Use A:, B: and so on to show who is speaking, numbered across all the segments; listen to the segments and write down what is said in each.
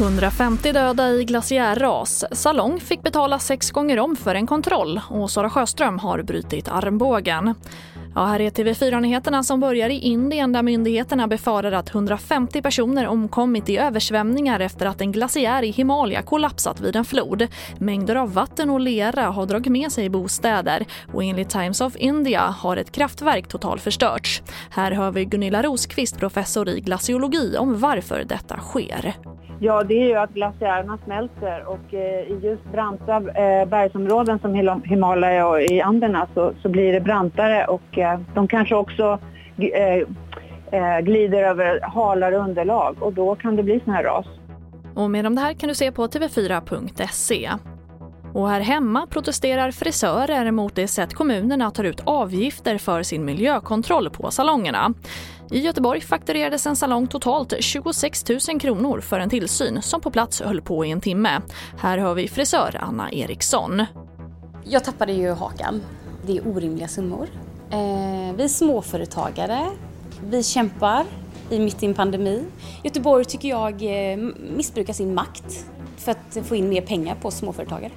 A: 150 döda i glaciärras. Salong fick betala sex gånger om för en kontroll och Sara Sjöström har brutit armbågen. Ja, här är TV4-nyheterna som börjar i Indien där myndigheterna befarar att 150 personer omkommit i översvämningar efter att en glaciär i Himalaya kollapsat vid en flod. Mängder av vatten och lera har dragit med sig bostäder och enligt Times of India har ett kraftverk totalförstörts. Här hör vi Gunilla Rosqvist, professor i glaciologi, om varför detta sker.
B: Ja, det är ju att glaciärerna smälter och eh, i just branta eh, bergsområden som Himalaya och i Anderna så, så blir det brantare och eh, de kanske också glider över halare underlag och då kan det bli såna här ras.
A: Och mer om det här kan du se på tv4.se. Och här hemma protesterar frisörer mot det sätt kommunerna tar ut avgifter för sin miljökontroll på salongerna. I Göteborg fakturerades en salong totalt 26 000 kronor för en tillsyn som på plats höll på i en timme. Här hör vi frisör Anna Eriksson.
C: Jag tappade ju hakan. Det är orimliga summor. Eh, vi är småföretagare. Vi kämpar i mitt i en pandemi. Göteborg tycker jag eh, missbrukar sin makt för att få in mer pengar på småföretagare.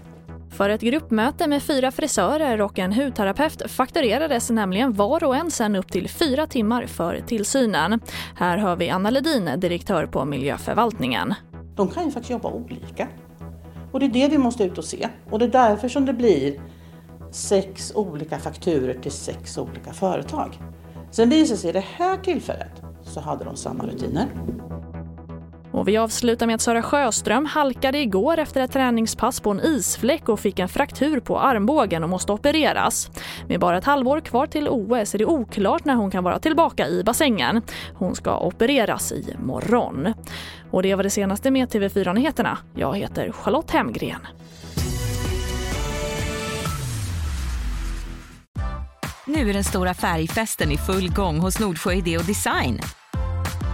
A: För ett gruppmöte med fyra frisörer och en hudterapeut fakturerades nämligen var och en sen upp till fyra timmar för tillsynen. Här hör vi Anna Ledin, direktör på miljöförvaltningen.
D: De kan ju faktiskt jobba olika. Och det är det vi måste ut och se. Och det är därför som det blir sex olika fakturer till sex olika företag. Sen visar sig i det här tillfället så hade de samma rutiner.
A: Och vi avslutar med att Sara Sjöström halkade igår efter ett träningspass på en isfläck och fick en fraktur på armbågen och måste opereras. Med bara ett halvår kvar till OS är det oklart när hon kan vara tillbaka i bassängen. Hon ska opereras i morgon. Och det var det senaste med TV4 Nyheterna. Jag heter Charlotte Hemgren.
E: Nu är den stora färgfesten i full gång hos Nordsjö Idé och Design.